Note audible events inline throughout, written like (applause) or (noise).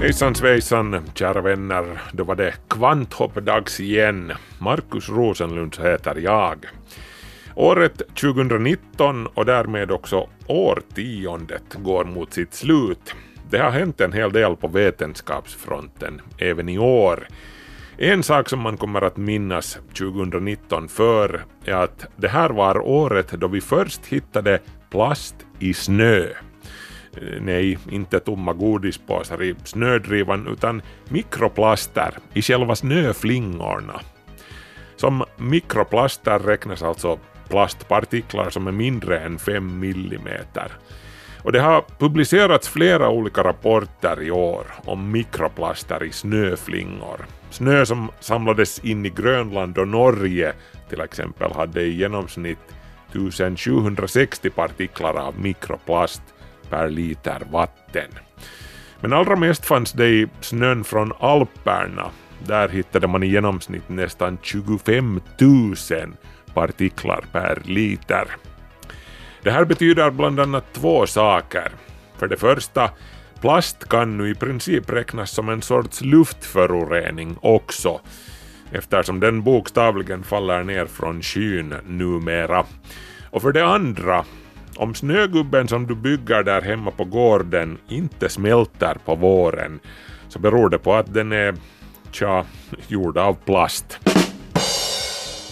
Hejsan svejsan, kära vänner. Då var det kvanthoppdags igen. Markus Rosenlund heter jag. Året 2019 och därmed också årtiondet går mot sitt slut. Det har hänt en hel del på vetenskapsfronten även i år. En sak som man kommer att minnas 2019 för är att det här var året då vi först hittade plast i snö. Eh, Nej, inte tomma godispåsar i snödrivan utan mikroplaster i själva snöflingorna. Som mikroplaster räknas alltså plastpartiklar som är mindre än 5 millimeter. Och det har publicerats flera olika rapporter i år om mikroplaster i snöflingor. Snö som samlades in i Grönland och Norge till exempel hade i genomsnitt 1760 partiklar av mikroplast per liter vatten. Men allra mest fanns det i snön från Alperna. Där hittade man i genomsnitt nästan 25 000 partiklar per liter. Det här betyder bland annat två saker. För det första, plast kan nu i princip räknas som en sorts luftförorening också, eftersom den bokstavligen faller ner från skyn numera. Och för det andra, om snögubben som du bygger där hemma på gården inte smälter på våren så beror det på att den är, tja, gjord av plast.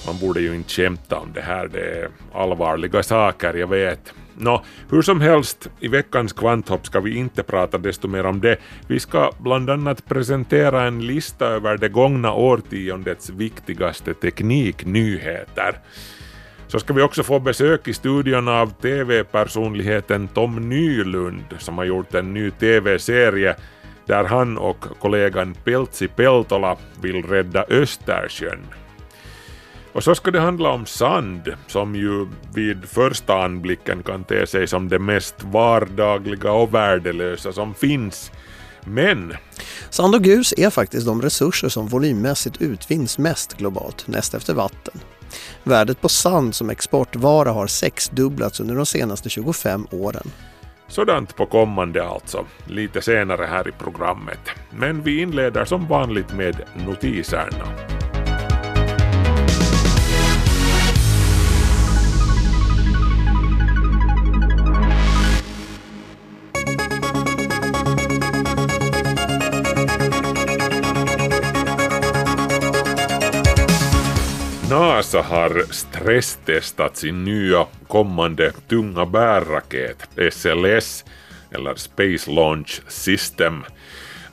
Man borde ju inte skämta om det här, det är allvarliga saker, jag vet. Nå, hur som helst, i veckans kvanthopp ska vi inte prata desto mer om det. Vi ska bland annat presentera en lista över det gångna årtiondets viktigaste tekniknyheter. Så ska vi också få besök i studion av TV-personligheten Tom Nylund som har gjort en ny TV-serie där han och kollegan Peltsi Peltola vill rädda Östersjön. Och så ska det handla om sand, som ju vid första anblicken kan te sig som det mest vardagliga och värdelösa som finns. Men Sand och grus är faktiskt de resurser som volymmässigt utvinns mest globalt, näst efter vatten. Värdet på sand som exportvara har sexdubblats under de senaste 25 åren. sådant på kommande alltså, lite senare här i programmet. Men vi inleder som vanligt med notiserna. NASA har stresstestat sin nya kommande tunga bärraket SLS, eller Space Launch System.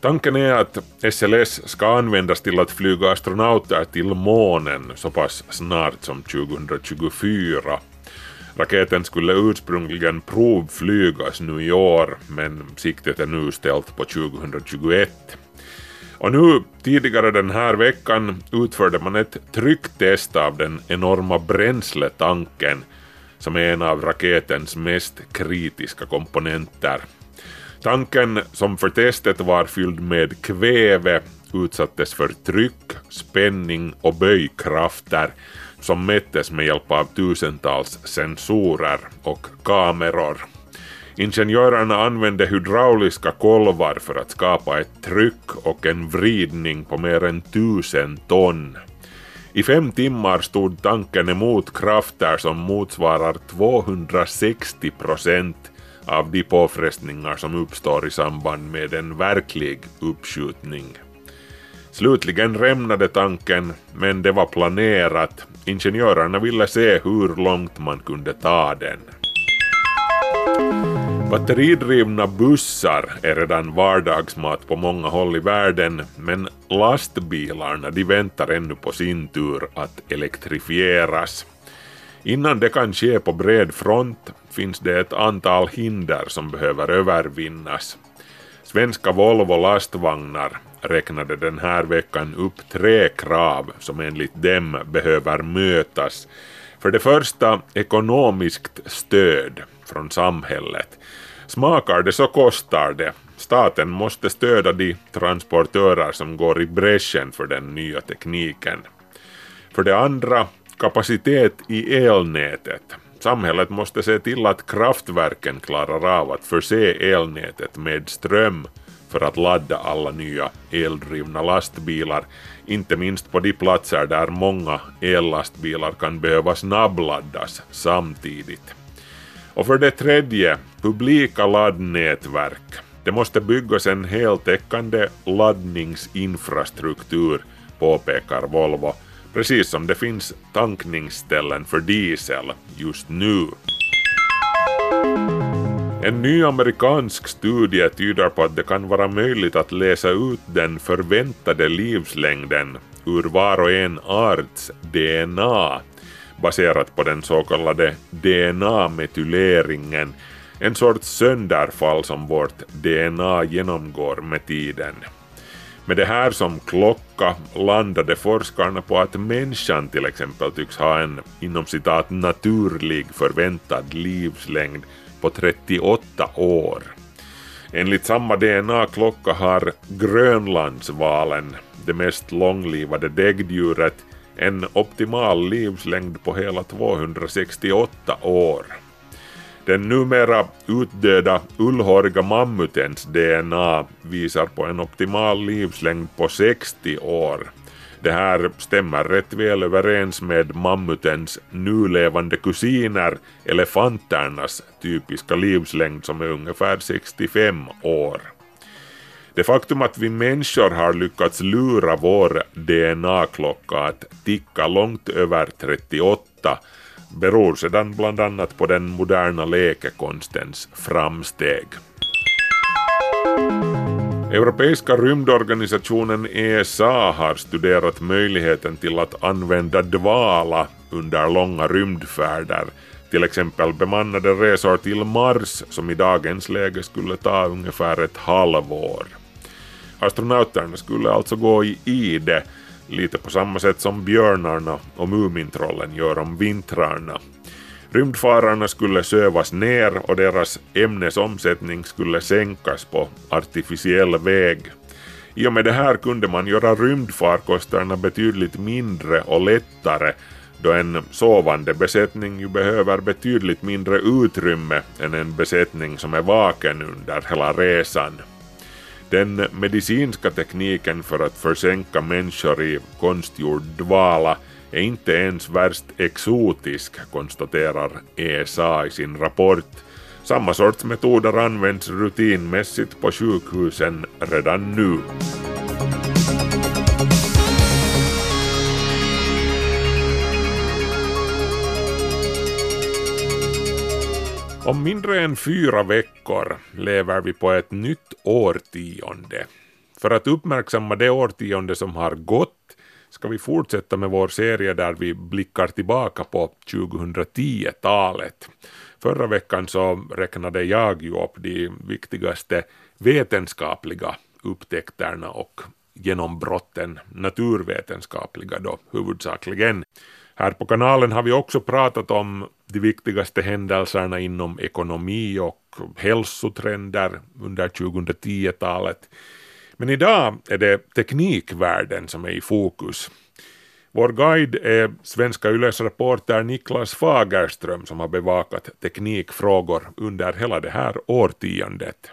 Tanken är att SLS ska användas till att flyga astronauter till månen så pass snart som 2024. Raketen skulle ursprungligen provflygas nu i år, men siktet är nu ställt på 2021. Och nu tidigare den här veckan utförde man ett trycktest av den enorma bränsletanken som är en av raketens mest kritiska komponenter. Tanken som för testet var fylld med kväve utsattes för tryck, spänning och böjkrafter som mättes med hjälp av tusentals sensorer och kameror. Ingenjörerna använde hydrauliska kolvar för att skapa ett tryck och en vridning på mer än tusen ton. I fem timmar stod tanken emot krafter som motsvarar 260 procent av de påfrestningar som uppstår i samband med en verklig uppskjutning. Slutligen rämnade tanken, men det var planerat. Ingenjörerna ville se hur långt man kunde ta den. Batteridrivna bussar är redan vardagsmat på många håll i världen, men lastbilarna de väntar ännu på sin tur att elektrifieras. Innan det kan ske på bred front finns det ett antal hinder som behöver övervinnas. Svenska Volvo lastvagnar räknade den här veckan upp tre krav som enligt dem behöver mötas. För det första ekonomiskt stöd från samhället. Smakar det så kostar det. Staten måste stödja de transportörer som går i bräschen för den nya tekniken. För det andra kapacitet i elnätet. Samhället måste se till att kraftverken klarar av att förse elnätet med ström för att ladda alla nya eldrivna lastbilar, inte minst på de platser där många ellastbilar kan behöva snabbladdas samtidigt. Och för det tredje, publika laddnätverk. Det måste byggas en heltäckande laddningsinfrastruktur, påpekar Volvo, precis som det finns tankningsställen för diesel just nu. En ny amerikansk studie tyder på att det kan vara möjligt att läsa ut den förväntade livslängden ur var och en arts DNA baserat på den så kallade DNA-metyleringen, en sorts sönderfall som vårt DNA genomgår med tiden. Med det här som klocka landade forskarna på att människan till exempel tycks ha en inom citat naturlig förväntad livslängd på 38 år. Enligt samma DNA-klocka har grönlandsvalen, det mest långlivade däggdjuret, en optimal livslängd på hela 268 år. Den numera utdöda ullhåriga mammutens DNA visar på en optimal livslängd på 60 år. Det här stämmer rätt väl överens med mammutens nulevande kusiner, elefanternas typiska livslängd som är ungefär 65 år. Det faktum att vi människor har lyckats lura vår DNA-klocka att ticka långt över 38 beror sedan bland annat på den moderna läkekonstens framsteg. Europeiska rymdorganisationen ESA har studerat möjligheten till att använda dvala under långa rymdfärder, till exempel bemannade resor till Mars som i dagens läge skulle ta ungefär ett halvår. Astronauterna skulle alltså gå i ide, lite på samma sätt som björnarna och Mumintrollen gör om vintrarna. Rymdfararna skulle sövas ner och deras ämnesomsättning skulle sänkas på artificiell väg. I och med det här kunde man göra rymdfarkosterna betydligt mindre och lättare då en sovande besättning ju behöver betydligt mindre utrymme än en besättning som är vaken under hela resan. Den medicinska tekniken för att försänka människor i konstgjord dvala är inte ens värst exotisk, konstaterar ESA i sin rapport. Samma sorts metoder används rutinmässigt på sjukhusen redan nu. Om mindre än fyra veckor lever vi på ett nytt årtionde. För att uppmärksamma det årtionde som har gått ska vi fortsätta med vår serie där vi blickar tillbaka på 2010-talet. Förra veckan så räknade jag ju upp de viktigaste vetenskapliga upptäckterna och genombrotten, naturvetenskapliga då huvudsakligen. Här på kanalen har vi också pratat om de viktigaste händelserna inom ekonomi och hälsotrender under 2010-talet. Men idag är det teknikvärlden som är i fokus. Vår guide är Svenska Yles reporter Niklas Fagerström som har bevakat teknikfrågor under hela det här årtiondet.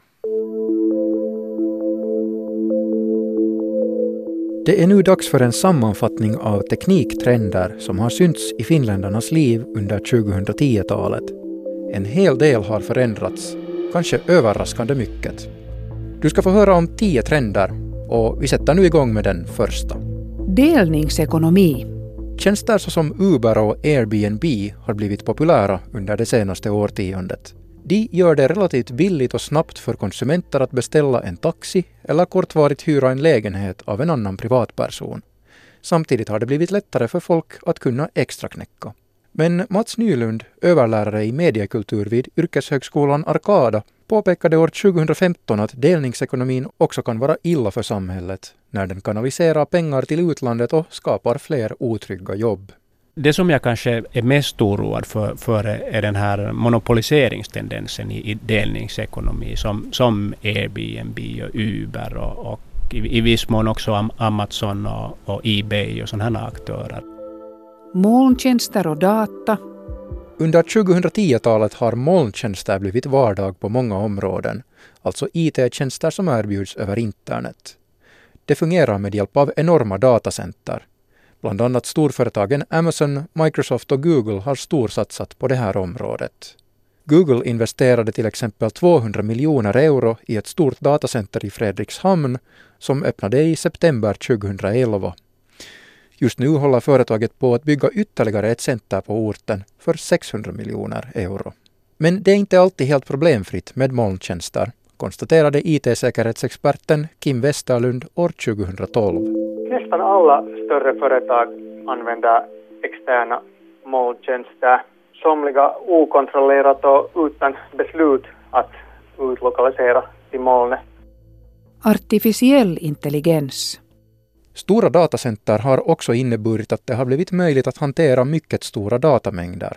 Det är nu dags för en sammanfattning av tekniktrender som har synts i finländarnas liv under 2010-talet. En hel del har förändrats, kanske överraskande mycket. Du ska få höra om tio trender och vi sätter nu igång med den första. Delningsekonomi. Tjänster såsom Uber och Airbnb har blivit populära under det senaste årtiondet. De gör det relativt billigt och snabbt för konsumenter att beställa en taxi eller kortvarigt hyra en lägenhet av en annan privatperson. Samtidigt har det blivit lättare för folk att kunna extraknäcka. Men Mats Nylund, överlärare i mediekultur vid Yrkeshögskolan Arkada, påpekade år 2015 att delningsekonomin också kan vara illa för samhället när den kanaliserar pengar till utlandet och skapar fler otrygga jobb. Det som jag kanske är mest oroad för, för är den här monopoliseringstendensen i, i delningsekonomi som, som Airbnb och Uber och, och i, i viss mån också Amazon och, och Ebay och sådana här aktörer. Molntjänster och data. Under 2010-talet har molntjänster blivit vardag på många områden, alltså IT-tjänster som erbjuds över internet. Det fungerar med hjälp av enorma datacenter. Bland annat storföretagen Amazon, Microsoft och Google har storsatsat på det här området. Google investerade till exempel 200 miljoner euro i ett stort datacenter i Fredrikshamn som öppnade i september 2011. Just nu håller företaget på att bygga ytterligare ett center på orten för 600 miljoner euro. Men det är inte alltid helt problemfritt med molntjänster, konstaterade IT-säkerhetsexperten Kim Westerlund år 2012. Nästan alla större företag använder externa molntjänster, somliga okontrollerat och utan beslut att utlokalisera till molnet. Artificiell intelligens. Stora datacenter har också inneburit att det har blivit möjligt att hantera mycket stora datamängder.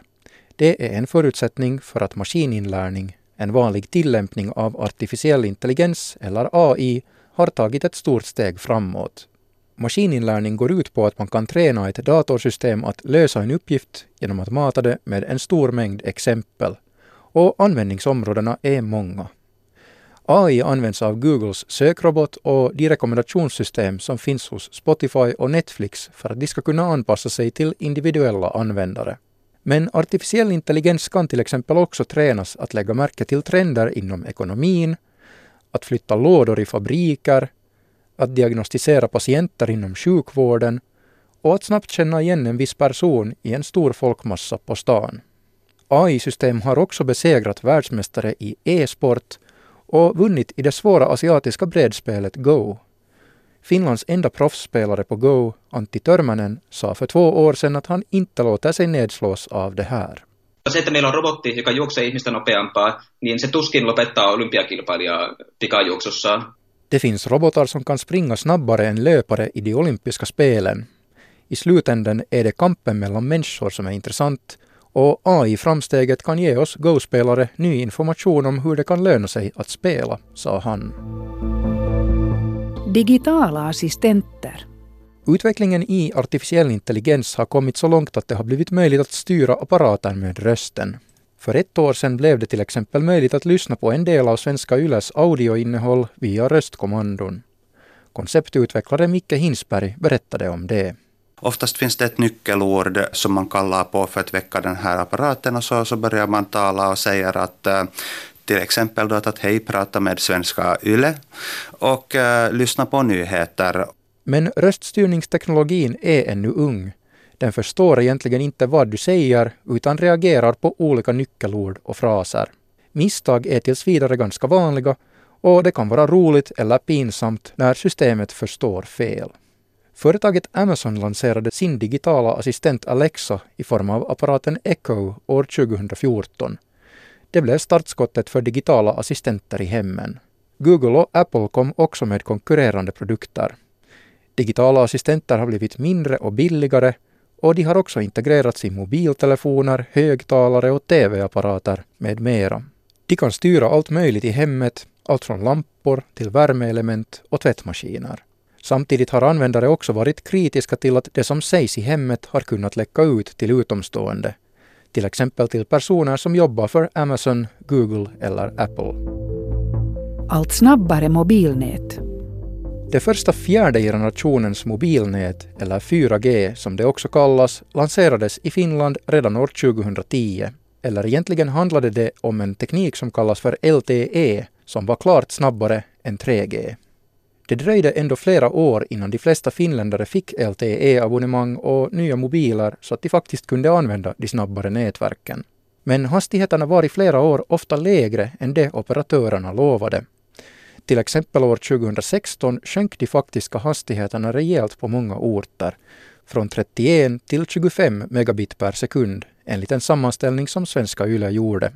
Det är en förutsättning för att maskininlärning, en vanlig tillämpning av artificiell intelligens eller AI, har tagit ett stort steg framåt. Maskininlärning går ut på att man kan träna ett datorsystem att lösa en uppgift genom att mata det med en stor mängd exempel. Och användningsområdena är många. AI används av Googles sökrobot och de rekommendationssystem som finns hos Spotify och Netflix för att de ska kunna anpassa sig till individuella användare. Men artificiell intelligens kan till exempel också tränas att lägga märke till trender inom ekonomin, att flytta lådor i fabriker, att diagnostisera patienter inom sjukvården och att snabbt känna igen en viss person i en stor folkmassa på stan. AI-system har också besegrat världsmästare i e-sport och vunnit i det svåra asiatiska brädspelet Go. Finlands enda proffsspelare på Go, Antti Törmänen, sa för två år sedan att han inte låter sig nedslås av det här. Se, että meillä on robotti, joka juoksee ihmistä nopeampaa, niin se tuskin lopettaa olympiakilpailijaa pikajuoksussa. Det finns robotar som kan springa snabbare än löpare i de olympiska spelen. I slutänden är det kampen mellan människor som är intressant och AI-framsteget kan ge oss Go-spelare ny information om hur det kan löna sig att spela, sa han. Digitala assistenter. Utvecklingen i artificiell intelligens har kommit så långt att det har blivit möjligt att styra apparaten med rösten. För ett år sedan blev det till exempel möjligt att lyssna på en del av Svenska Yles audioinnehåll via röstkommandon. Konceptutvecklare Micke Hinsberg berättade om det. Oftast finns det ett nyckelord som man kallar på för att väcka den här apparaten och så, så börjar man tala och säger att till exempel då att hej, prata med Svenska Yle och uh, lyssna på nyheter. Men röststyrningsteknologin är ännu ung. Den förstår egentligen inte vad du säger utan reagerar på olika nyckelord och fraser. Misstag är tills vidare ganska vanliga och det kan vara roligt eller pinsamt när systemet förstår fel. Företaget Amazon lanserade sin digitala assistent Alexa i form av apparaten Echo år 2014. Det blev startskottet för digitala assistenter i hemmen. Google och Apple kom också med konkurrerande produkter. Digitala assistenter har blivit mindre och billigare och de har också integrerats i mobiltelefoner, högtalare och tv-apparater med mera. De kan styra allt möjligt i hemmet, allt från lampor till värmeelement och tvättmaskiner. Samtidigt har användare också varit kritiska till att det som sägs i hemmet har kunnat läcka ut till utomstående, till exempel till personer som jobbar för Amazon, Google eller Apple. Allt snabbare mobilnät. Det första fjärde generationens mobilnät, eller 4G som det också kallas, lanserades i Finland redan år 2010. Eller egentligen handlade det om en teknik som kallas för LTE, som var klart snabbare än 3G. Det dröjde ändå flera år innan de flesta finländare fick LTE-abonnemang och nya mobiler så att de faktiskt kunde använda de snabbare nätverken. Men hastigheterna var i flera år ofta lägre än det operatörerna lovade. Till exempel år 2016 sjönk de faktiska hastigheterna rejält på många orter, från 31 till 25 megabit per sekund, enligt en sammanställning som Svenska Yle gjorde.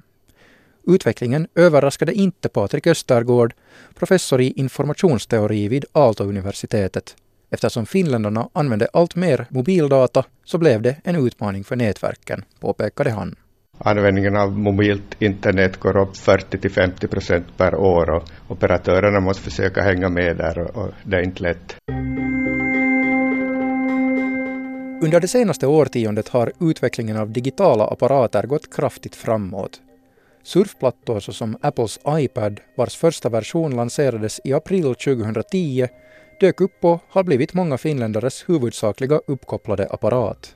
Utvecklingen överraskade inte Patrik Östergård, professor i informationsteori vid Aalto-universitetet. Eftersom finländarna använde allt mer mobildata så blev det en utmaning för nätverken, påpekade han. Användningen av mobilt internet går upp 40-50 procent per år och operatörerna måste försöka hänga med där och det är inte lätt. Under det senaste årtiondet har utvecklingen av digitala apparater gått kraftigt framåt. Surfplattor såsom Apples iPad, vars första version lanserades i april 2010, dök upp och har blivit många finländares huvudsakliga uppkopplade apparat.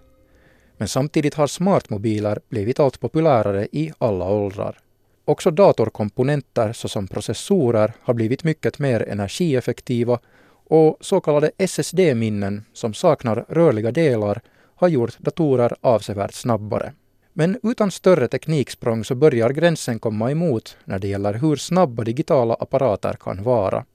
Men samtidigt har smartmobiler blivit allt populärare i alla åldrar. Också datorkomponenter såsom processorer har blivit mycket mer energieffektiva och så kallade SSD-minnen som saknar rörliga delar har gjort datorer avsevärt snabbare. Men utan större tekniksprång så börjar gränsen komma emot när det gäller hur snabba digitala apparater kan vara.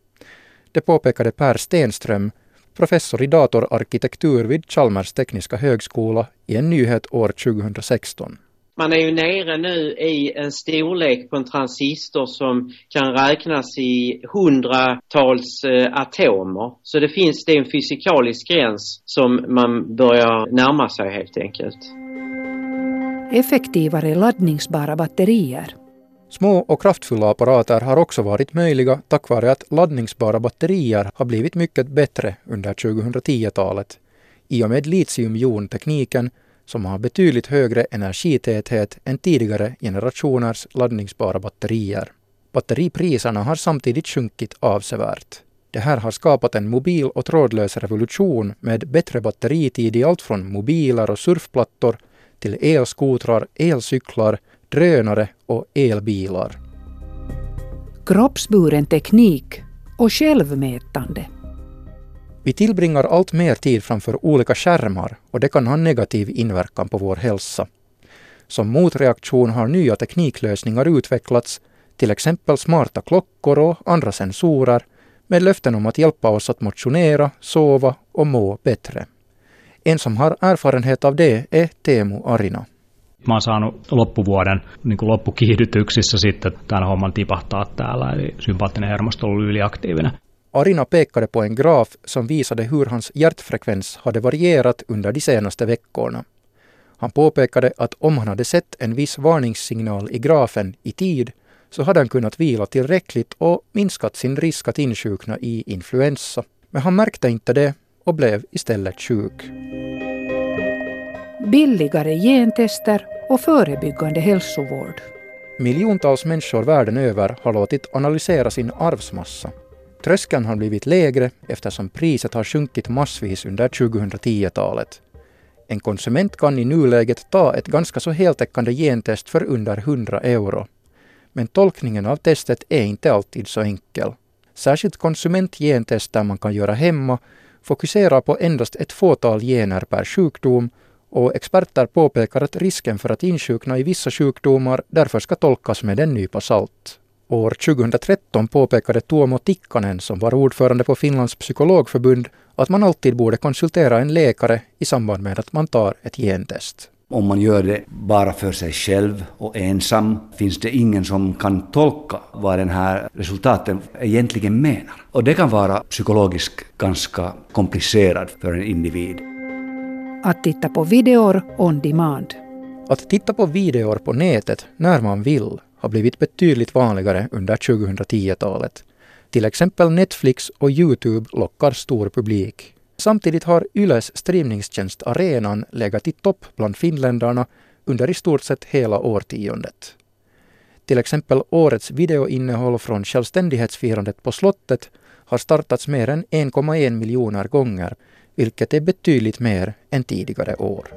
Det påpekade Per Stenström, professor i datorarkitektur vid Chalmers tekniska högskola i en nyhet år 2016. Man är ju nere nu i en storlek på en transistor som kan räknas i hundratals eh, atomer. Så det finns det en fysikalisk gräns som man börjar närma sig helt enkelt. Effektivare laddningsbara batterier. Små och kraftfulla apparater har också varit möjliga tack vare att laddningsbara batterier har blivit mycket bättre under 2010-talet i och med litiumjontekniken som har betydligt högre energitäthet än tidigare generationers laddningsbara batterier. Batteripriserna har samtidigt sjunkit avsevärt. Det här har skapat en mobil och trådlös revolution med bättre batteritid i allt från mobiler och surfplattor till elskotrar, elcyklar, drönare och elbilar. Kroppsburen teknik och självmätande. Vi tillbringar allt mer tid framför olika skärmar och det kan ha negativ inverkan på vår hälsa. Som motreaktion har nya tekniklösningar utvecklats, till exempel smarta klockor och andra sensorer, med löften om att hjälpa oss att motionera, sova och må bättre. En som har erfarenhet av det är Teemu Arina. Mä oon saanut loppuvuoden niin kuin loppukiihdytyksissä sitten tämän homman tipahtaa täällä, eli sympaattinen hermosto on ollut yliaktiivinen. Arina pekade på en graf som visade hur hans hjärtfrekvens hade varierat under de senaste veckorna. Han påpekade att om han hade sett en viss varningssignal i grafen i tid så hade han kunnat vila tillräckligt och minskat sin risk att insjukna i influensa. Men han märkte inte det och blev istället sjuk. Billigare gentester och förebyggande hälsovård. Miljontals människor världen över har låtit analysera sin arvsmassa. Tröskeln har blivit lägre eftersom priset har sjunkit massvis under 2010-talet. En konsument kan i nuläget ta ett ganska så heltäckande gentest för under 100 euro. Men tolkningen av testet är inte alltid så enkel. Särskilt konsumentgentester man kan göra hemma fokuserar på endast ett fåtal gener per sjukdom och experter påpekar att risken för att insjukna i vissa sjukdomar därför ska tolkas med en nypa salt. År 2013 påpekade Tuomo Tikkanen, som var ordförande på Finlands psykologförbund, att man alltid borde konsultera en läkare i samband med att man tar ett gentest. Om man gör det bara för sig själv och ensam finns det ingen som kan tolka vad den här resultaten egentligen menar. Och det kan vara psykologiskt ganska komplicerat för en individ. Att titta på videor on demand. Att titta på videor på nätet när man vill har blivit betydligt vanligare under 2010-talet. Till exempel Netflix och Youtube lockar stor publik. Samtidigt har Yles streamningstjänst Arenan legat i topp bland finländarna under i stort sett hela årtiondet. Till exempel årets videoinnehåll från självständighetsfirandet på slottet har startats mer än 1,1 miljoner gånger, vilket är betydligt mer än tidigare år.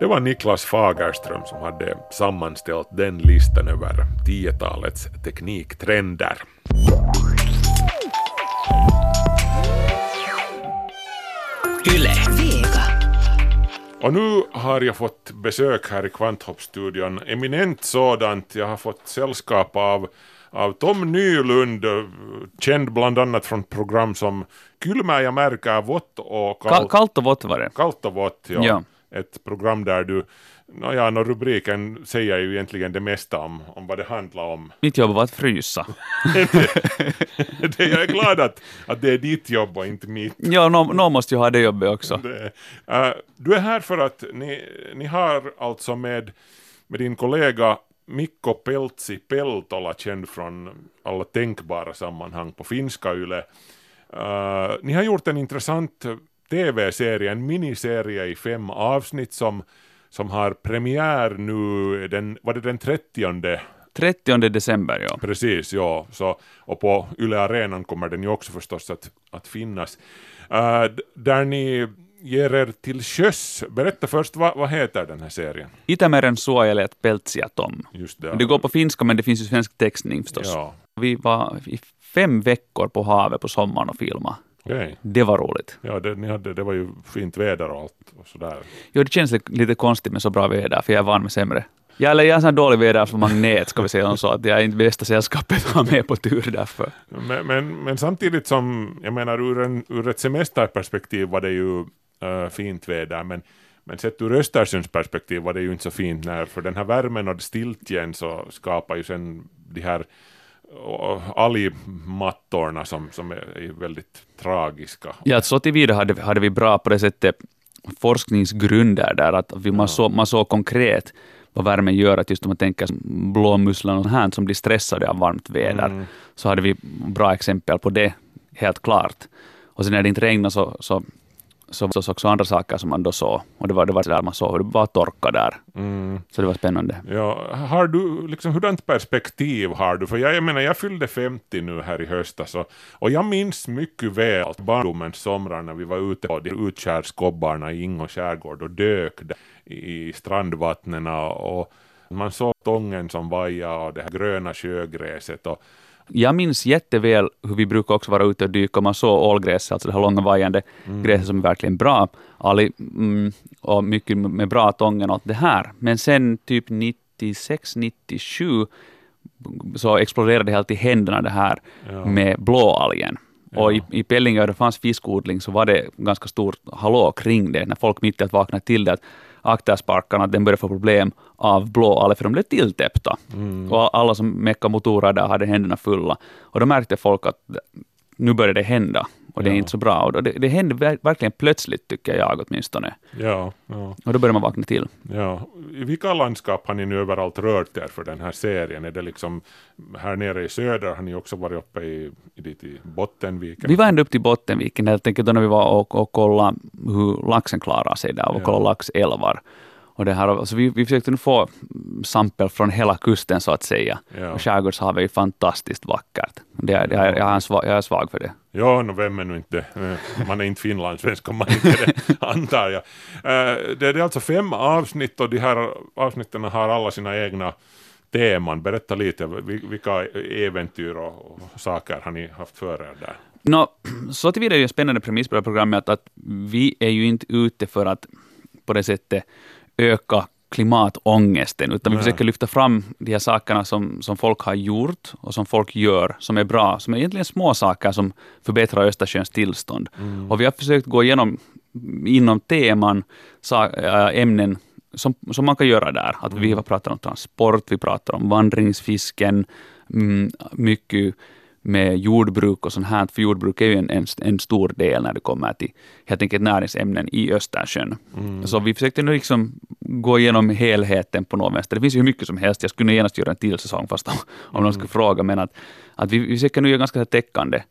Det var Niklas Fagerström som hade sammanställt den listan över 10-talets tekniktrender. Yle. Vega. Och nu har jag fått besök här i Kvanthoppstudion, eminent sådant. Jag har fått sällskap av, av Tom Nylund, känd bland annat från program som Kylmä jag märker, vått och kallt. Kallt och vått var det. Kallt och vått, ja. Ja. Ett program där du Nåja, no, rubriken säger ju egentligen det mesta om, om vad det handlar om. (laughs) Mitt jobb var att frysa. det, jag är glad att, att det är ditt jobb och inte mitt. Ja, någon no måste ju ha det jobbet också. Det, uh, du är här för att ni, ni har alltså med, med din kollega Mikko Peltsi Peltola, känd från alla tänkbara sammanhang på finska YLE. Uh, ni har gjort en intressant tv-serie, en miniserie i fem avsnitt som, som har premiär nu, den, var det den 30 30 december, ja. Precis, ja. Så, och på Yle Arenan kommer den ju också förstås att, att finnas. Uh, där ni ger er till sjöss. Berätta först, vad, vad heter den här serien? Itämeren suojelijat Peltsiatom. Just det. Det går på finska, men det finns ju svensk textning förstås. Ja. Vi var i fem veckor på havet på sommaren och filmade. Okay. Det var roligt. Ja, det, ni hade, det var ju fint väder och allt och sådär. Jo, det känns lite konstigt med så bra väder, för jag är van med sämre. Jag, eller jag är sån dålig väder för magnet, ska vi säga så, att jag är inte bästa sällskapet att ha med på tur därför. Men, men, men, samtidigt som, jag menar ur, en, ur ett semesterperspektiv var det ju äh, fint väder, men men sett ur Östersunds perspektiv var det ju inte så fint när, för den här värmen och stiltjen så skapar ju sen de här algmattorna som, som är väldigt tragiska. Ja, så tillvida hade, hade vi bra på det sättet forskningsgrunder där, att vi, man, såg, man såg konkret vad värmen gör, att just om man tänker blåmusslan och här som blir stressade av varmt väder, mm. så hade vi bra exempel på det, helt klart. Och sen när det inte regnade så, så så var det också andra saker som man då såg. Och det var, det var där man såg hur det var torka där. Mm. Så det var spännande. Ja, har du, liksom, hurdant perspektiv har du? För jag, jag menar, jag fyllde 50 nu här i höstas och, och jag minns mycket väl barndomens somrar när vi var ute på de utkärskobbarna i Ingå skärgård och dök i strandvattnen och man såg tången som vajade och det här gröna sjögräset och jag minns jätteväl hur vi brukar också vara ute och dyka och man såg ålgräs, alltså det här långa vajande mm. gräset som är verkligen bra. Ali, mm, och mycket med bra tången åt det här. Men sen typ 96, 97 så exploderade det helt i händerna det här ja. med blåalgen. Ja. Och i, i Pellinge, där det fanns fiskodling, så var det ganska stort hallå kring det, när folk mitt i att vaknade till det, att aktersparkarna, den började få problem av blåalger, för de blev tilltäppta. Mm. Och alla som meckade motorer där hade händerna fulla. Och då märkte folk att nu börjar det hända och det är inte så bra. Och det, det hände verkligen plötsligt, tycker jag åtminstone. Ja, ja. Och då börjar man vakna till. Ja. I vilka landskap har ni nu överallt rört er för den här serien? Är det liksom här nere i söder, har ni också varit uppe i, i, dit i Bottenviken? Vi var ända upp till Bottenviken helt enkelt då när vi var och, och kollade hur laxen klarar sig där och ja. kollade laxälvar. Och det här, alltså vi, vi försökte nu få sampel från hela kusten så att säga. Ja. Och skärgårdshavet är ju fantastiskt vackert. Det, det, jag, jag, är svag, jag är svag för det. Ja, no, vem är nu inte, eh, man är inte finlandssvensk om man inte är det, (laughs) antar jag. Uh, det är alltså fem avsnitt och de här avsnitten har alla sina egna teman. Berätta lite, vilka äventyr och, saker har ni haft för er där? No, så tillvida är det en spännande premiss på det här programmet att vi är ju inte ute för att på det sättet öka klimatångesten, utan vi Nej. försöker lyfta fram de här sakerna som, som folk har gjort och som folk gör, som är bra, som är egentligen små saker som förbättrar Östersjöns tillstånd. Mm. Och vi har försökt gå igenom inom teman, äh, ämnen som, som man kan göra där. Att mm. Vi har pratat om transport, vi pratar om vandringsfisken, mm, mycket med jordbruk och sånt här, för jordbruk är ju en, en, en, stor del när det kommer till helt enkelt näringsämnen i Östersjön. Mm. Så vi försökte nu liksom gå igenom helheten på något vänster. Det finns ju hur mycket som helst. Jag skulle genast göra en till säsong fast om, om mm. någon skulle fråga, men att, att vi, vi försöker nu göra ganska täckande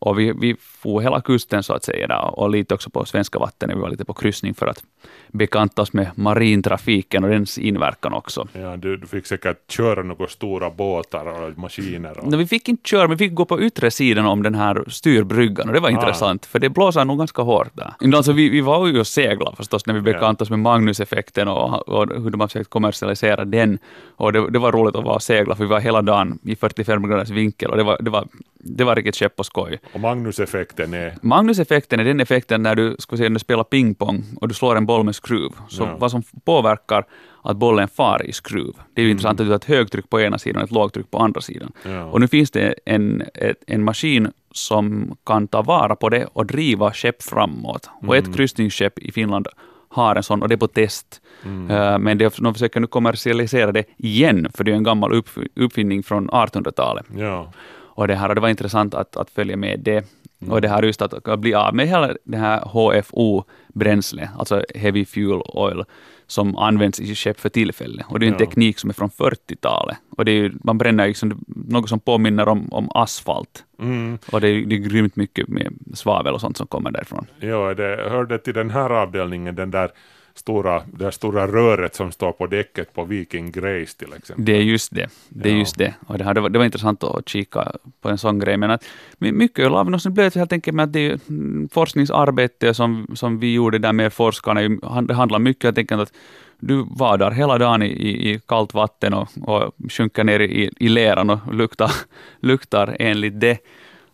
och vi, vi får hela kusten så att säga där, och lite också på svenska vatten. Vi var lite på kryssning för att bekanta oss med marintrafiken och dens inverkan också. Ja, du, du fick säkert köra några stora båtar och maskiner. Och... No, vi fick inte köra, men vi fick gå på yttre sidan om den här styrbryggan och det var ah. intressant, för det blåser nog ganska hårt där. Alltså, vi, vi var ju och seglade förstås när vi bekantade oss med Magnuseffekten och, och hur de har försökt kommersialisera den. Och det, det var roligt att vara och segla, för vi var hela dagen i 45 graders vinkel och det var, det var, det var riktigt käpp och skoj. Och Magnuseffekten är? Magnuseffekten är den effekten när du, ska säga, när du spelar pingpong och du slår en boll med skruv. Så ja. vad som påverkar att bollen far i skruv. Det är ju mm. intressant att du har ett högtryck på ena sidan och ett lågtryck på andra sidan. Ja. Och nu finns det en, en maskin som kan ta vara på det och driva skepp framåt. Mm. Och ett mm. kryssningsskepp i Finland har en sån och det är på test. Mm. Eh, men det, de försöker nu kommersialisera det igen, för det är en gammal upp, uppfinning från 1800-talet. Ja. Och det, här, och det var intressant att, att följa med det. Mm. Och det här just att, bli av med hela det här HFO-bränsle, alltså Heavy Fuel Oil, som används i skepp för tillfället. Och det är en Ja. teknik som är från 40-talet. Och det är, ju- man bränner liksom något som påminner om, om asfalt. Mm. Och det är, det är grymt mycket med svavel och sånt som kommer därifrån. Ja, det hörde till den här avdelningen, den där stora, det stora röret som står på däcket på Viking Grace till exempel. Det är just det. Det är Ja. just det. Och det, här, det, var, det var intressant att kika på en sån grej. Men att, my- mycket av det blev helt enkelt med att det mm, forskningsarbete som, som vi gjorde där med forskarna. Det handlar mycket helt enkelt att du vadar hela dagen i, i, i kallt vatten och, och sjunker ner i, i leran och luktar, (laughs) luktar enligt det.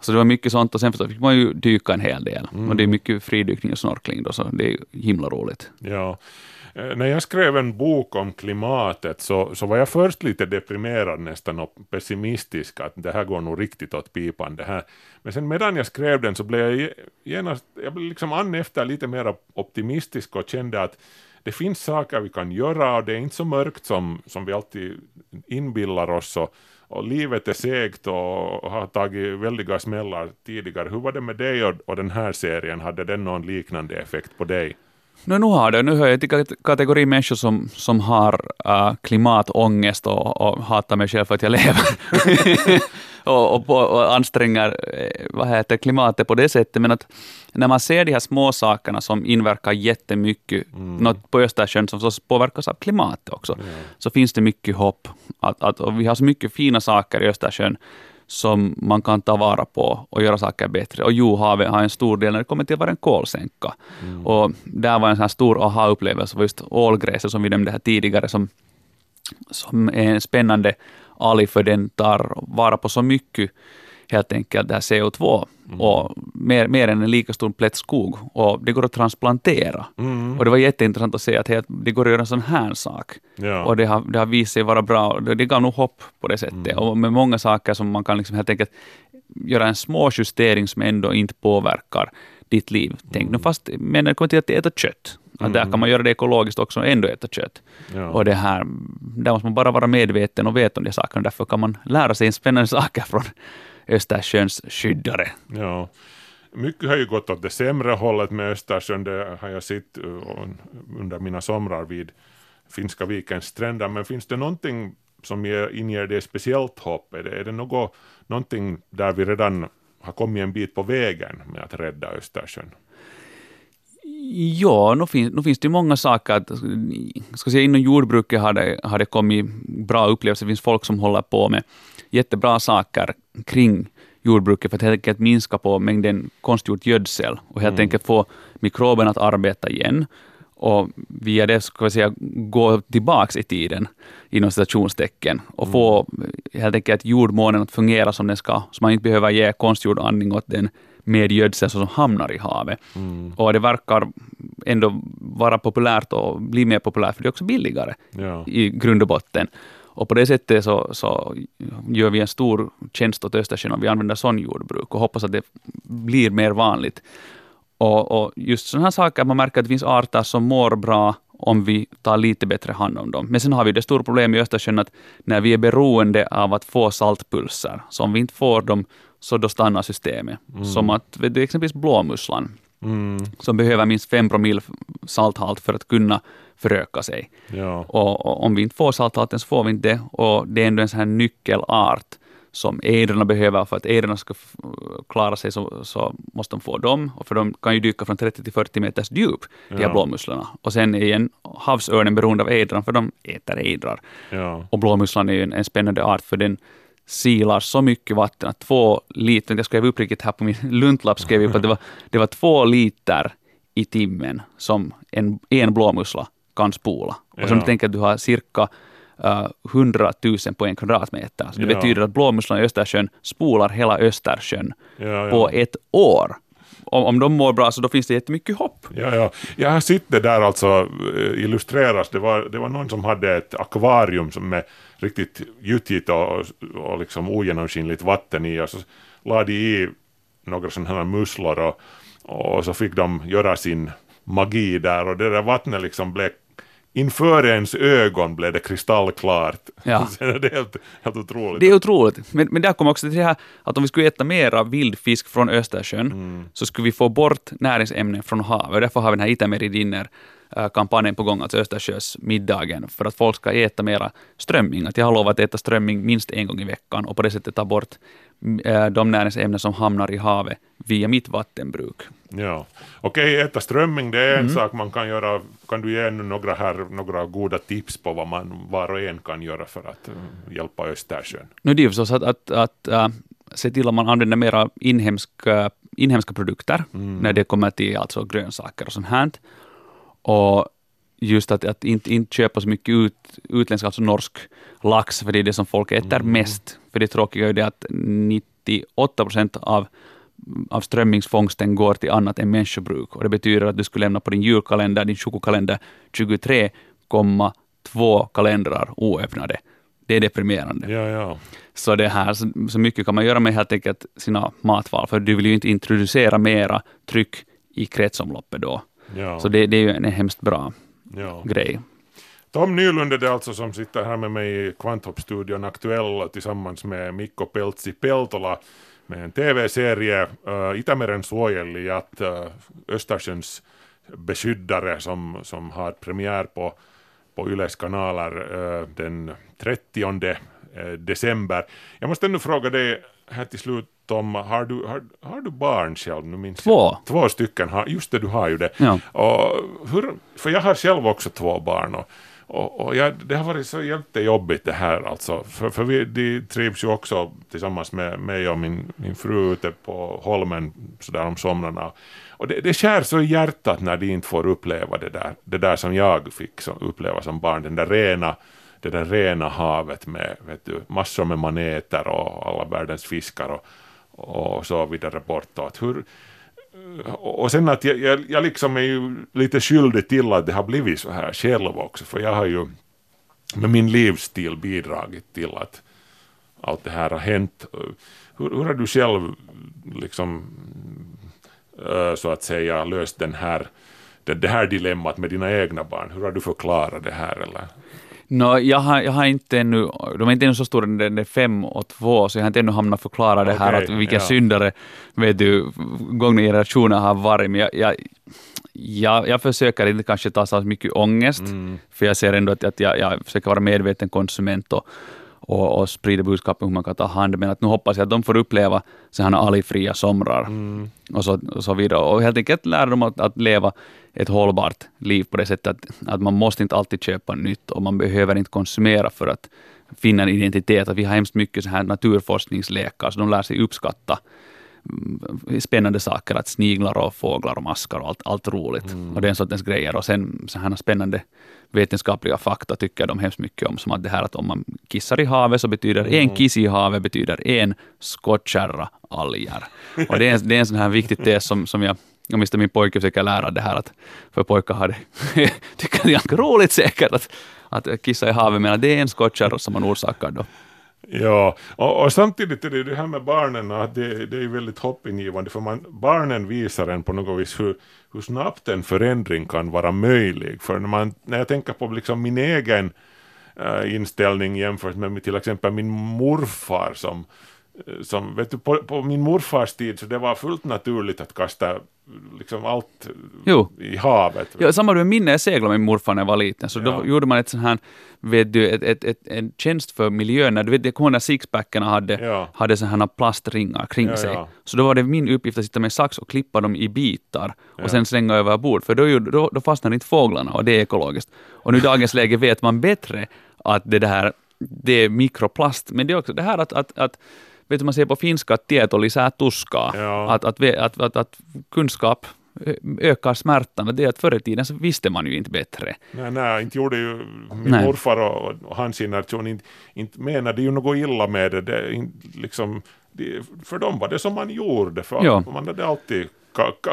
Så det var mycket sånt och sen fick man ju dyka en hel del. Mm. Och det är mycket fridykning och snorkling då, så det är himla roligt. Ja. Eh, När jag skrev en bok om klimatet så, så var jag först lite deprimerad nästan och pessimistisk att det här går nog riktigt åt pipan det här. Men sen medan jag skrev den så blev jag ge- genast, jag blev liksom an efter lite mer optimistisk och kände att det finns saker vi kan göra och det är inte så mörkt som, som vi alltid inbillar oss och, och livet är segt och har tagit väldiga smällar tidigare. Hur var det med dig och, och den här serien? Hade den någon liknande effekt på dig? No, nu har det. Nu hör jag till kate- kategori människor som, som har äh, klimatångest och, och hatar mig själv för att jag lever. (laughs) och, och, och anstränger eh, vad heter, klimatet på det sättet. Men att när man ser de här små sakerna som inverkar jättemycket, något på Östersjön som påverkas av klimatet också, så finns det mycket hopp. Att, att, vi har så mycket fina saker i Östersjön som man kan ta vara på och göra saker bättre. Och Johavet har en stor del när det kommer till att vara en kolsänka. Och där var en sån här stor aha-upplevelse, just ålgräset som vi nämnde här tidigare, som, som är en spännande alg för den tar vara på så mycket helt enkelt det här CO2 och mer, mer än en lika stor plätt skog och det går att transplantera. Mm. Och det var jätteintressant att se att helt, det går att göra en sån här sak. Ja. Och det har, det har visat sig vara bra. Det, det gav nog hopp på det sättet. Och med många saker som man kan liksom helt enkelt göra en små justering som ändå inte påverkar ditt liv. Tänk nu fast, men det kommer till att äta kött. Att där kan man göra det ekologiskt också och ändå äta kött. Ja. Och det här, där måste man bara vara medveten och veta om de sakerna. Därför kan man lära sig spännande saker från Östersjöns skyddare. Ja. Mycket har ju gått åt det sämre hållet med Östersjön, det har jag sett eh, under mina somrar vid Finska vikens stränder, men finns det någonting som inger dig speciellt hopp? Är det, är det något, någonting där vi redan har kommit en bit på vägen med att rädda Östersjön? Ja, nu finns, nu finns det många saker. Att, ska säga, inom jordbruket har det, har det kommit bra upplevelser. Det finns folk som håller på med jättebra saker kring jordbruket för att helt enkelt minska på mängden konstgjord gödsel och helt Mm. enkelt få mikroben att arbeta igen. Och via det ska vi säga gå tillbaks i tiden inom citationstecken och få helt enkelt jordmånen att fungera som den ska, så man inte behöver ge konstgjord andning åt den med gödsel som hamnar i havet. Och det verkar ändå vara populärt och bli mer populärt, för det är också billigare Ja. i grund och botten. Och på det sättet så, så gör vi en stor tjänst åt Östersjön om vi använder sån jordbruk och hoppas att det blir mer vanligt. Och, och just sådana här saker, man märker att det finns arter som mår bra om vi tar lite bättre hand om dem. Men sen har vi det stora problemet i Östersjön att när vi är beroende av att få saltpulser, så om vi inte får dem, så då stannar systemet. Mm. Som att vet du, exempelvis blåmusslan, Mm. som behöver minst 5 promille salthalt för att kunna föröka sig. Ja. Och, och om vi inte får salthalten så får vi inte det. Och det är ändå en sån här nyckelart som ejdrarna behöver. För att ejdrarna ska klara sig så, så måste de få dem. Och för de kan ju dyka från 30 till 40 meters djup, de här Ja. blåmusslorna. Och sen är igen havsörnen beroende av ejdrarna, för de äter ejdrar. Ja. Och blåmusslan är ju en, en spännande art, för den silar så mycket vatten att två liter, jag skrev upp riktigt här på min (laughs) luntlapp, skrev jag upp att det var, det var två liter i timmen som en, en blåmussla kan spola. Och Ja. du tänker att du har cirka uh, 100 000 på en kvadratmeter. Så det Ja. betyder att blåmusslan i Östersjön spolar hela Östersjön Ja, ja. på ett år. Om, om de mår bra så då finns det jättemycket hopp. Ja, ja. Jag har sett det där alltså eh, illustreras. Det var, det var någon som hade ett akvarium som med riktigt gyttjigt och, och liksom ogenomskinligt vatten i och så la de i några sådana här musslor och, och så fick de göra sin magi där och det där vattnet liksom blev inför ens ögon blev det kristallklart. Ja. (laughs) Sen är det helt, helt otroligt. Det är otroligt. Men, men där kommer också till det här att om vi skulle äta mera vildfisk från Östersjön så skulle vi få bort näringsämnen från havet. Därför har vi den här Itämeri kampanjen på gång, alltså Östersjösmiddagen, för att folk ska äta mera strömming. Att jag har lovat att äta strömming minst en gång i veckan och på det sättet ta bort äh, de näringsämnen som hamnar i havet via mitt vattenbruk. Ja. Okej, äta strömming det är en Mm. sak man kan göra. Kan du ge några, här, några goda tips på vad man var och en kan göra för att eh, hjälpa Östersjön? Nu är det ju förstås att, att, att äh, se till att man använder mera inhemska, inhemska produkter Mm. när det kommer till alltså grönsaker och sånt här. Och just att, att inte, inte köpa så mycket ut, utländsk, alltså norsk lax, för det är det som folk äter Mm. mest. För det tråkiga är ju det att 98 procent av, av strömmingsfångsten går till annat än människobruk. Och det betyder att du skulle lämna på din julkalender, din chokokalender, 23,2 kalendrar oöppnade. Det är deprimerande. Ja, ja. Så det här, så, så mycket kan man göra med helt enkelt sina matval, för du vill ju inte introducera mera tryck i kretsomloppet då. Ja. Så det, det är ju en hemskt bra Ja. grej. Tom Nylund är det alltså som sitter här med mig i Kvanthopp-studion Aktuell tillsammans med Mikko Peltsi Peltola med en tv-serie uh, Itämeren suojeli i att uh, Östersjöns beskyddare som, som har premiär på, på Yles kanaler uh, den 30 eh, december. Jag måste ännu fråga dig här till slut Tom, har du, har, har du barn själv? Nu minns Två. Jag. Två stycken, har, just det du har ju det. Ja. Och hur, för jag har själv också två barn och, och, och jag, det har varit så jättejobbigt det här alltså. För, för vi de trivs ju också tillsammans med mig och min, min fru ute på Holmen sådär om somrarna. Och det, det skär så i hjärtat när de inte får uppleva det där, det där som jag fick som, uppleva som barn, den där rena det där rena havet med vet du, massor med maneter och alla världens fiskar och, och så vidare bortåt. Hur, och sen att jag, jag, jag liksom är ju lite skyldig till att det har blivit så här själv också, för jag har ju med min livsstil bidragit till att allt det här har hänt. Hur, hur har du själv liksom eh, så att säga löst den här, det, det här dilemmat med dina egna barn? Hur har du förklarat det här? Eller? Nå, jag, har, jag har inte ännu, de är inte ännu så stora, det är fem och två, så jag har inte ännu hamnat förklara det här, att vilken ja. syndare vet du, gångna generationer har varit. Men jag, jag, jag, jag försöker inte kanske ta så mycket ångest, Mm. för jag ser ändå att, att jag, jag försöker vara medveten konsument och, och, och sprida budskap om hur man kan ta hand, men att nu hoppas jag att de får uppleva sådana algfria somrar Mm. och, så, och så vidare. Och helt enkelt lära dem att, att leva ett hållbart liv på det sättet att, att man måste inte alltid köpa nytt och man behöver inte konsumera för att finna en identitet. Att vi har hemskt mycket så här naturforskningslekar, så de lär sig uppskatta spännande saker, att sniglar och fåglar och maskar och allt, allt roligt. Och den sortens grejer. Och sen så här spännande vetenskapliga fakta tycker jag de hemskt mycket om, som att det här att om man kissar i havet så betyder en kiss i havet betyder en skottkärra alger. Och det är, en- det är en sån här viktig tes som, som jag att min pojke försöker lära det här att för pojkar har det, (laughs) tycker det är ganska roligt säkert att, att kissa i havet, men det är en skottkärra som man orsakar då. Ja, och, och samtidigt är det ju det här med barnen att det, det är väldigt hoppingivande för man, barnen visar en på något vis hur, hur snabbt en förändring kan vara möjlig. För när, man, när jag tänker på liksom min egen äh, inställning jämfört med till exempel min morfar som, som vet du, på, på min morfars tid så det var fullt naturligt att kasta liksom allt Jo. i havet. Ja, samma med minne, jag seglade med morfar när jag var liten, så Ja. då gjorde man ett sånt här, vet du, ett, ett, ett, en tjänst för miljön. Du vet, jag kommer när sixpackarna hade, Ja. hade såna här plastringar kring Ja, sig. ja. Så då var det min uppgift att sitta med sax och klippa dem i bitar och sen slänga över bord, för då, då, då fastnar inte fåglarna och det är ekologiskt. Och nu i dagens (laughs) läge vet man bättre att det där, det är mikroplast, men det är också det här att, att, att vet du, man säger på finska att tieto lisää tuskaa. Att, att, ve- att, att, att kunskap ökar smärtan. Det är att förr i tiden så visste man ju inte bättre. Nej, nej, inte gjorde ju min Nej. morfar och, och hans generation inte, inte menade ju något illa med det. det inte liksom, det, för dem var det som man gjorde, för Ja. man hade alltid,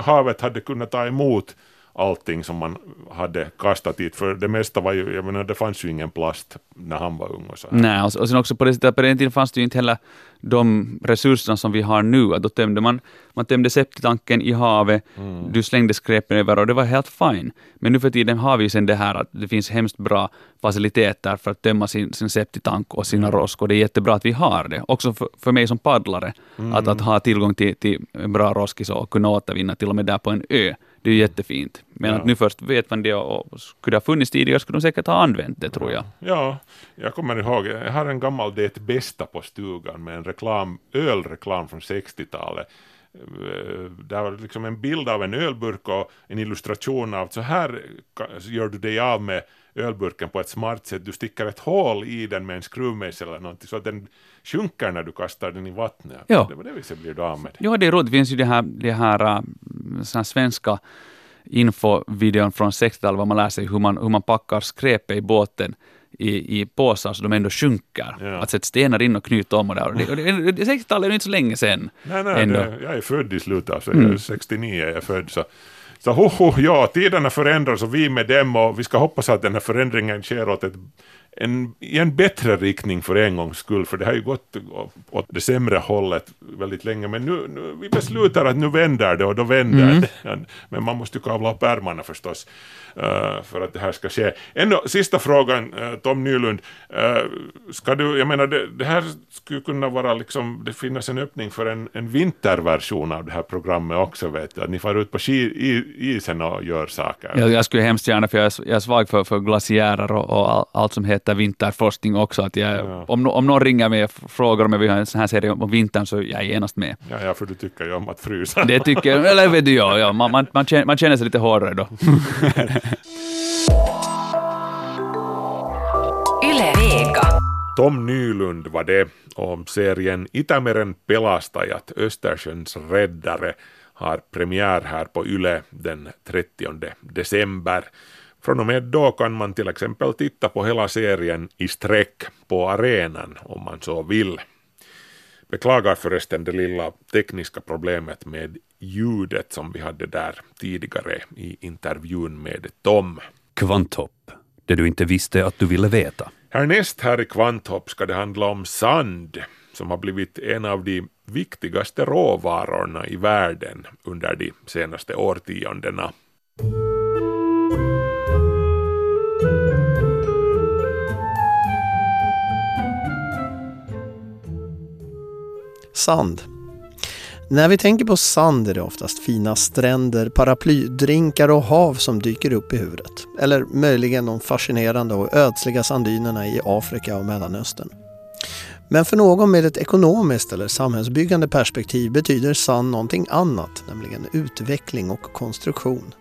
havet hade kunnat ta emot allting som man hade kastat dit, för det mesta var ju, jag menar det fanns ju ingen plast när han var ung och så. Nej, och, och sen också på det sättet, på den tiden fanns det ju inte heller de resurserna som vi har nu. Att då tömde man, man tömde septitanken i havet, Mm. du slängde skräpen över och det var helt fine. Men nu för tiden har vi sen det här att det finns hemskt bra faciliteter för att tömma sin, sin septitank och sina rosk och det är jättebra att vi har det. Också för, för mig som paddlare, Mm. att, att ha tillgång till, till bra roskis och kunna återvinna till och med där på en ö. Det är jättefint. Men Ja. att nu först vet man det och, skulle det ha funnits tidigare skulle de säkert ha använt det tror jag. Ja, jag kommer ihåg, jag har en gammal Det bästa på stugan med en reklam, ölreklam från 60-talet. Eh, Där var liksom en bild av en ölburk och en illustration av så här gör du dig av med ölburken på ett smart sätt. Du sticker ett hål i den med en skruvmejsel eller någonting så att den sjunker när du kastar den i vattnet. Ja. Det var det viset blir du av med det. Ja, det är roligt. Det finns ju det här, det här, äh, sån här svenska infovideon från 60-talet, var man lär sig hur man, hur man packar skräpet i båten i, i påsar så de ändå sjunker. Att sätta stenar in och knyta om och där. Och det, och det, det, 60-talet är ju inte så länge sedan. Nej, nej, det, jag är född i slutet av Mm. 69 är jag född. Så, så hoho, ho, ja, tiderna förändras och vi med dem och vi ska hoppas att den här förändringen sker åt ett, en, i en bättre riktning för en gångs skull, för det har ju gått åt det sämre hållet väldigt länge, men nu, nu vi beslutar att nu vänder det och då vänder Mm. det. Men man måste ju kavla upp ärmarna förstås eh, för att det här ska ske. Ändå, sista frågan, eh, Tom Nylund, eh, ska du, jag menar det, det här skulle kunna vara liksom, det finns en öppning för en, en vinterversion av det här programmet också vet du, att ni far ut på ski, i, isen och gör saker. Jag, jag skulle hemskt gärna, för jag är, jag är svag för, för glaciärer och, och all, allt som heter vinterforskning också. Att jag, om, no- om någon ringer mig och frågar om jag vill ha en sån här serie om vintern så jag är genast med. Ja, ja, för du tycker ju om att frysa. Det tycker jag, eller vet du, ja, ja man, man, man, känner, man känner sig lite hårdare då. (laughs) Tom Nylund var det om serien Itämeren pelastajat, Östersjöns räddare, har premiär här på Yle den 30 december. Från och med då kan man till exempel titta på hela serien i sträck på arenan om man så vill. Beklagar förresten det lilla tekniska problemet med ljudet som vi hade där tidigare i intervjun med Tom. Kvanthopp, det du inte visste att du ville veta. Härnäst här i Kvanthopp ska det handla om sand som har blivit en av de viktigaste råvarorna i världen under de senaste årtiondena. Sand. När vi tänker på sand är det oftast fina stränder, paraplydrinkar och hav som dyker upp i huvudet. Eller möjligen de fascinerande och ödsliga sanddynerna i Afrika och Mellanöstern. Men för någon med ett ekonomiskt eller samhällsbyggande perspektiv betyder sand någonting annat, nämligen utveckling och konstruktion.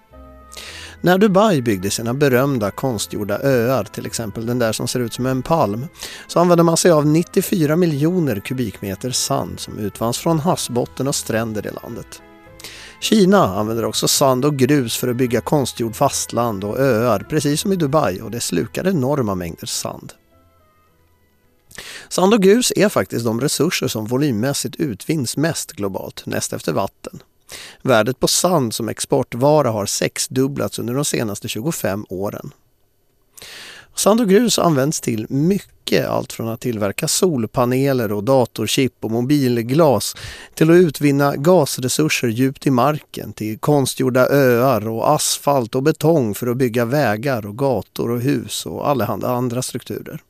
När Dubai byggde sina berömda konstgjorda öar, till exempel den där som ser ut som en palm, så använde man sig av 94 miljoner kubikmeter sand som utvanns från havsbotten och stränder i landet. Kina använder också sand och grus för att bygga konstgjord fastland och öar, precis som i Dubai och det slukar enorma mängder sand. Sand och grus är faktiskt de resurser som volymmässigt utvinns mest globalt, näst efter vatten. Värdet på sand som exportvara har sexdubblats under de senaste 25 åren. Sand och grus används till mycket, allt från att tillverka solpaneler och datorchip och mobilglas till att utvinna gasresurser djupt i marken, till konstgjorda öar och asfalt och betong för att bygga vägar och gator och hus och allehanda andra strukturer.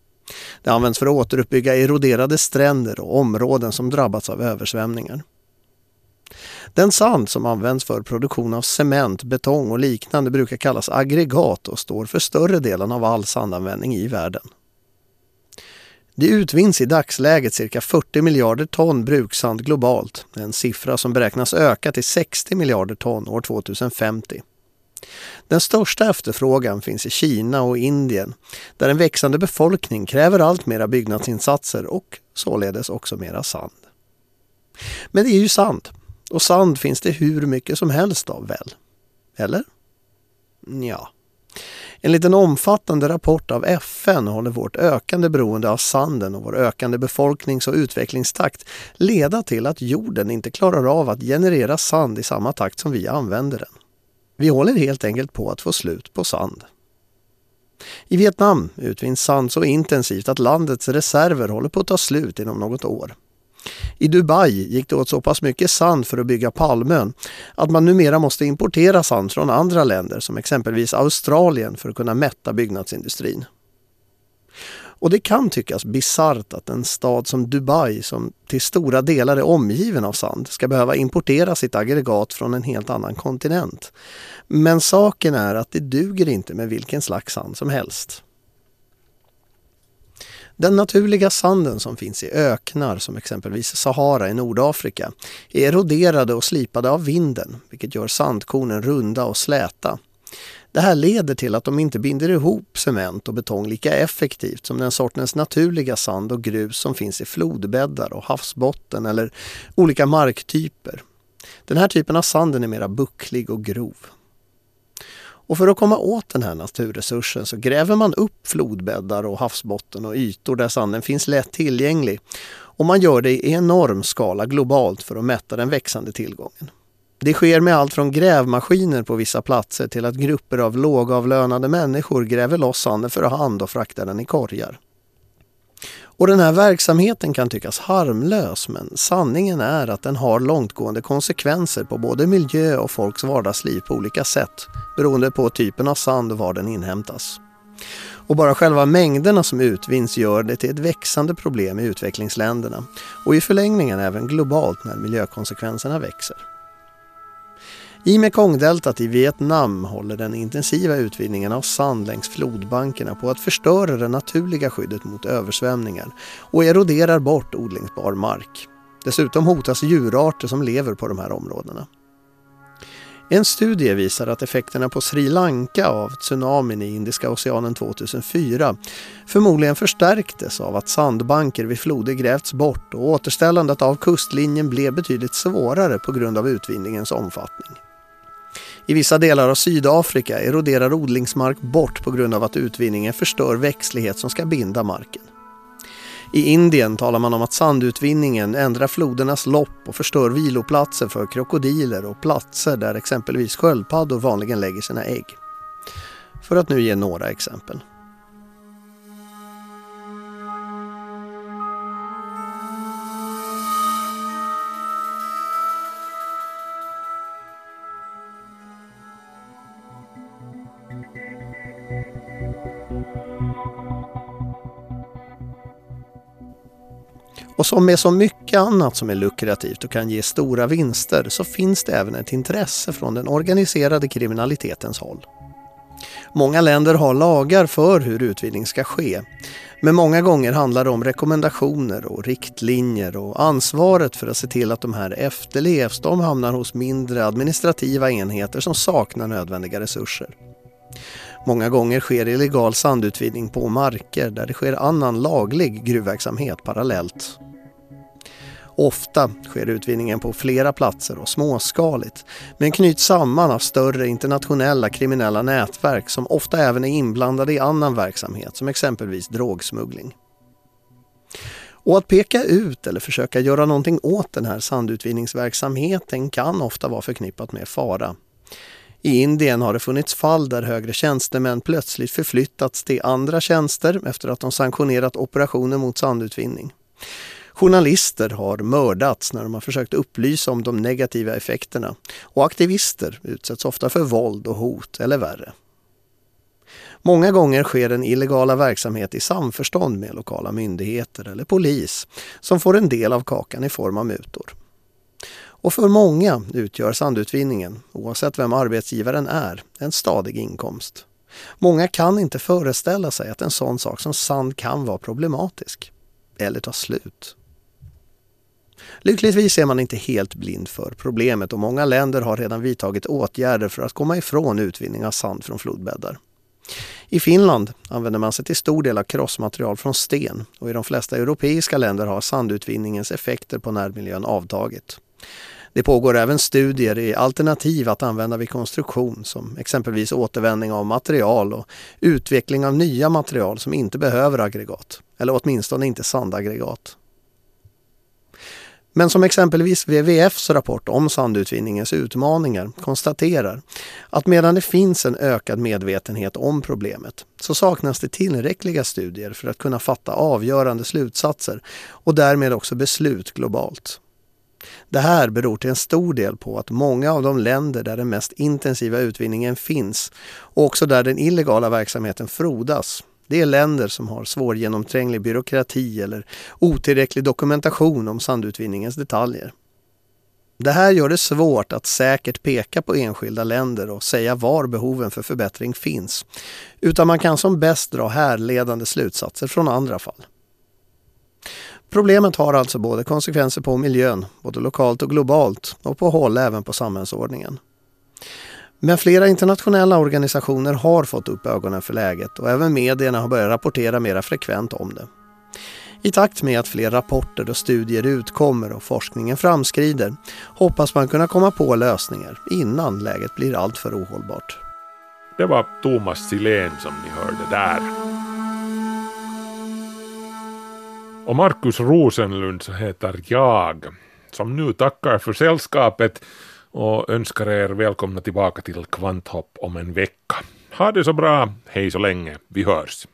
Det används för att återuppbygga eroderade stränder och områden som drabbats av översvämningar. Den sand som används för produktion av cement, betong och liknande brukar kallas aggregat och står för större delen av all sandanvändning i världen. Det utvinns i dagsläget cirka 40 miljarder ton bruksand globalt, en siffra som beräknas öka till 60 miljarder ton år 2050. Den största efterfrågan finns i Kina och Indien där en växande befolkning kräver allt mera byggnadsinsatser och således också mera sand. Men det är ju sant och sand finns det hur mycket som helst av väl? Eller? Ja. Enligt en omfattande rapport av FN håller vårt ökande beroende av sanden och vår ökande befolknings och utvecklingstakt leda till att jorden inte klarar av att generera sand i samma takt som vi använder den. Vi håller helt enkelt på att få slut på sand. I Vietnam utvinns sand så intensivt att landets reserver håller på att ta slut inom något år. I Dubai gick det åt så pass mycket sand för att bygga Palmön att man numera måste importera sand från andra länder som exempelvis Australien för att kunna mätta byggnadsindustrin. Och det kan tyckas bisarrt att en stad som Dubai, som till stora delar är omgiven av sand, ska behöva importera sitt aggregat från en helt annan kontinent. Men saken är att det duger inte med vilken slags sand som helst. Den naturliga sanden som finns i öknar som exempelvis Sahara i Nordafrika är eroderade och slipade av vinden vilket gör sandkornen runda och släta. Det här leder till att de inte binder ihop cement och betong lika effektivt som den sortens naturliga sand och grus som finns i flodbäddar och havsbotten eller olika marktyper. Den här typen av sanden är mera bucklig och grov. Och för att komma åt den här naturresursen så gräver man upp flodbäddar och havsbotten och ytor där sanden finns lätt tillgänglig. Och man gör det i enorm skala globalt för att mätta den växande tillgången. Det sker med allt från grävmaskiner på vissa platser till att grupper av lågavlönade människor gräver loss sanden för hand och fraktar den i korgar. Och den här verksamheten kan tyckas harmlös men sanningen är att den har långtgående konsekvenser på både miljö och folks vardagsliv på olika sätt beroende på typen av sand och var den inhämtas. Och bara själva mängderna som utvinns gör det till ett växande problem i utvecklingsländerna och i förlängningen även globalt när miljökonsekvenserna växer. I Mekongdeltat i Vietnam håller den intensiva utvinningen av sand längs flodbankerna på att förstöra det naturliga skyddet mot översvämningar och eroderar bort odlingsbar mark. Dessutom hotas djurarter som lever på de här områdena. En studie visar att effekterna på Sri Lanka av tsunamin i Indiska oceanen 2004 förmodligen förstärktes av att sandbanker vid floder grävts bort och återställandet av kustlinjen blev betydligt svårare på grund av utvinningens omfattning. I vissa delar av Sydafrika eroderar odlingsmark bort på grund av att utvinningen förstör växtlighet som ska binda marken. I Indien talar man om att sandutvinningen ändrar flodernas lopp och förstör viloplatser för krokodiler och platser där exempelvis sköldpaddor vanligen lägger sina ägg. För att nu ge några exempel. Och som med så mycket annat som är lukrativt och kan ge stora vinster så finns det även ett intresse från den organiserade kriminalitetens håll. Många länder har lagar för hur utvinning ska ske. Men många gånger handlar det om rekommendationer och riktlinjer och ansvaret för att se till att de här efterlevs de hamnar hos mindre administrativa enheter som saknar nödvändiga resurser. Många gånger sker illegal sandutvinning på marker där det sker annan laglig gruvverksamhet parallellt. Ofta sker utvinningen på flera platser och småskaligt men knyts samman av större internationella kriminella nätverk som ofta även är inblandade i annan verksamhet som exempelvis drogsmuggling. Och att peka ut eller försöka göra någonting åt den här sandutvinningsverksamheten kan ofta vara förknippat med fara. I Indien har det funnits fall där högre tjänstemän plötsligt förflyttats till andra tjänster efter att de sanktionerat operationer mot sandutvinning. Journalister har mördats när de har försökt upplysa om de negativa effekterna och aktivister utsätts ofta för våld och hot eller värre. Många gånger sker den illegala verksamhet i samförstånd med lokala myndigheter eller polis som får en del av kakan i form av mutor. Och för många utgör sandutvinningen, oavsett vem arbetsgivaren är, en stadig inkomst. Många kan inte föreställa sig att en sån sak som sand kan vara problematisk. Eller ta slut. Lyckligtvis är man inte helt blind för problemet och många länder har redan vidtagit åtgärder för att komma ifrån utvinning av sand från flodbäddar. I Finland använder man sig till stor del av krossmaterial från sten och i de flesta europeiska länder har sandutvinningens effekter på närmiljön avtagit. Det pågår även studier i alternativ att använda vid konstruktion som exempelvis återvändning av material och utveckling av nya material som inte behöver aggregat, eller åtminstone inte sandaggregat. Men som exempelvis WWFs rapport om sandutvinningens utmaningar konstaterar att medan det finns en ökad medvetenhet om problemet så saknas det tillräckliga studier för att kunna fatta avgörande slutsatser och därmed också beslut globalt. Det här beror till en stor del på att många av de länder där den mest intensiva utvinningen finns och också där den illegala verksamheten frodas det är länder som har svårgenomtränglig byråkrati eller otillräcklig dokumentation om sandutvinningens detaljer. Det här gör det svårt att säkert peka på enskilda länder och säga var behoven för förbättring finns, utan man kan som bäst dra härledande slutsatser från andra fall. Problemet har alltså både konsekvenser på miljön, både lokalt och globalt, och på håll även på samhällsordningen. Men flera internationella organisationer har fått upp ögonen för läget och även medierna har börjat rapportera mera frekvent om det. I takt med att fler rapporter och studier utkommer och forskningen framskrider hoppas man kunna komma på lösningar innan läget blir alltför ohållbart. Det var Thomas Silén som ni hörde där. Och Markus Rosenlund så heter jag, som nu tackar för sällskapet och önskar er välkomna tillbaka till Kvanthopp om en vecka. Ha det så bra, hej så länge, vi hörs.